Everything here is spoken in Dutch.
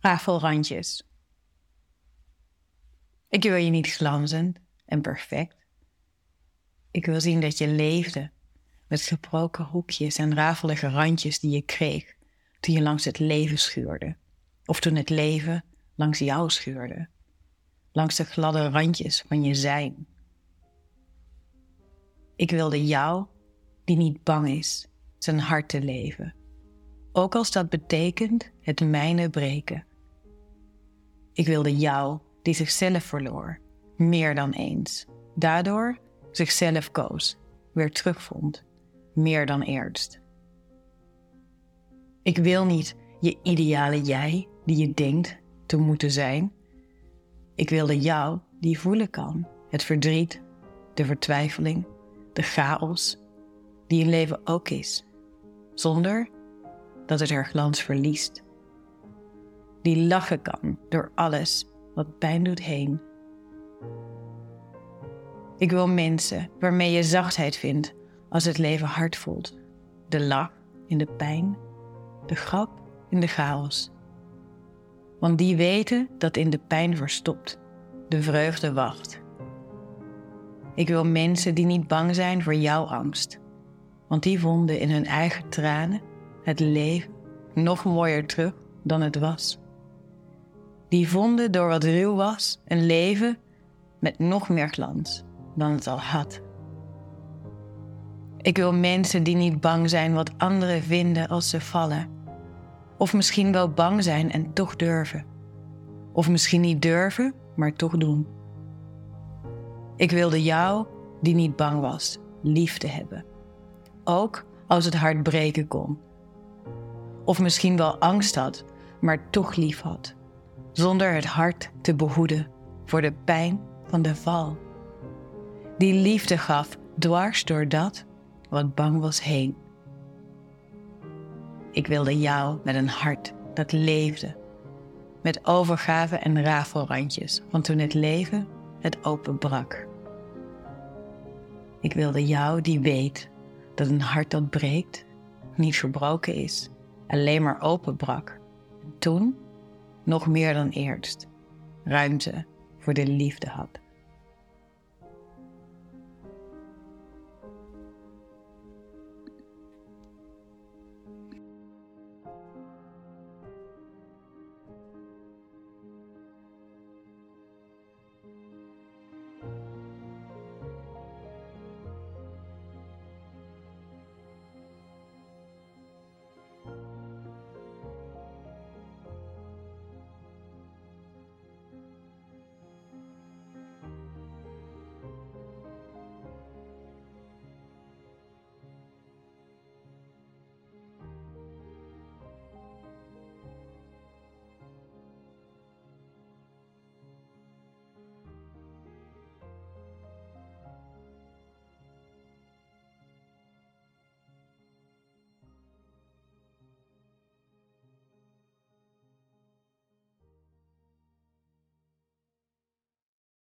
rafelrandjes. Ik wil je niet glanzend en perfect. Ik wil zien dat je leefde met gebroken hoekjes en rafelige randjes die je kreeg toen je langs het leven schuurde. Of toen het leven langs jou schuurde. Langs de gladde randjes van je zijn. Ik wilde jou, die niet bang is, zijn hart te leven. Ook als dat betekent het mijne breken. Ik wilde jou, die zichzelf verloor, meer dan eens. Daardoor zichzelf koos, weer terugvond, meer dan eerst. Ik wil niet je ideale jij die je denkt te moeten zijn. Ik wilde jou die voelen kan, het verdriet, de vertwijfeling, de chaos, die een leven ook is, zonder dat het haar glans verliest. Die lachen kan door alles wat pijn doet heen. Ik wil mensen waarmee je zachtheid vindt als het leven hard voelt. De lach in de pijn, de grap in de chaos. Want die weten dat in de pijn verstopt, de vreugde wacht. Ik wil mensen die niet bang zijn voor jouw angst, want die vonden in hun eigen tranen het leven nog mooier terug dan het was. Die vonden door wat ruw was een leven met nog meer glans dan het al had. Ik wil mensen die niet bang zijn wat anderen vinden als ze vallen. Of misschien wel bang zijn en toch durven. Of misschien niet durven, maar toch doen. Ik wilde jou, die niet bang was, lief te hebben. Ook als het hart breken kon. Of misschien wel angst had, maar toch lief had. Zonder het hart te behoeden voor de pijn van de val. Die liefde gaf dwars door dat wat bang was heen. Ik wilde jou met een hart dat leefde, met overgave en rafelrandjes van toen het leven het openbrak. Ik wilde jou die weet dat een hart dat breekt niet verbroken is, alleen maar openbrak. En toen, nog meer dan eerst, ruimte voor de liefde had.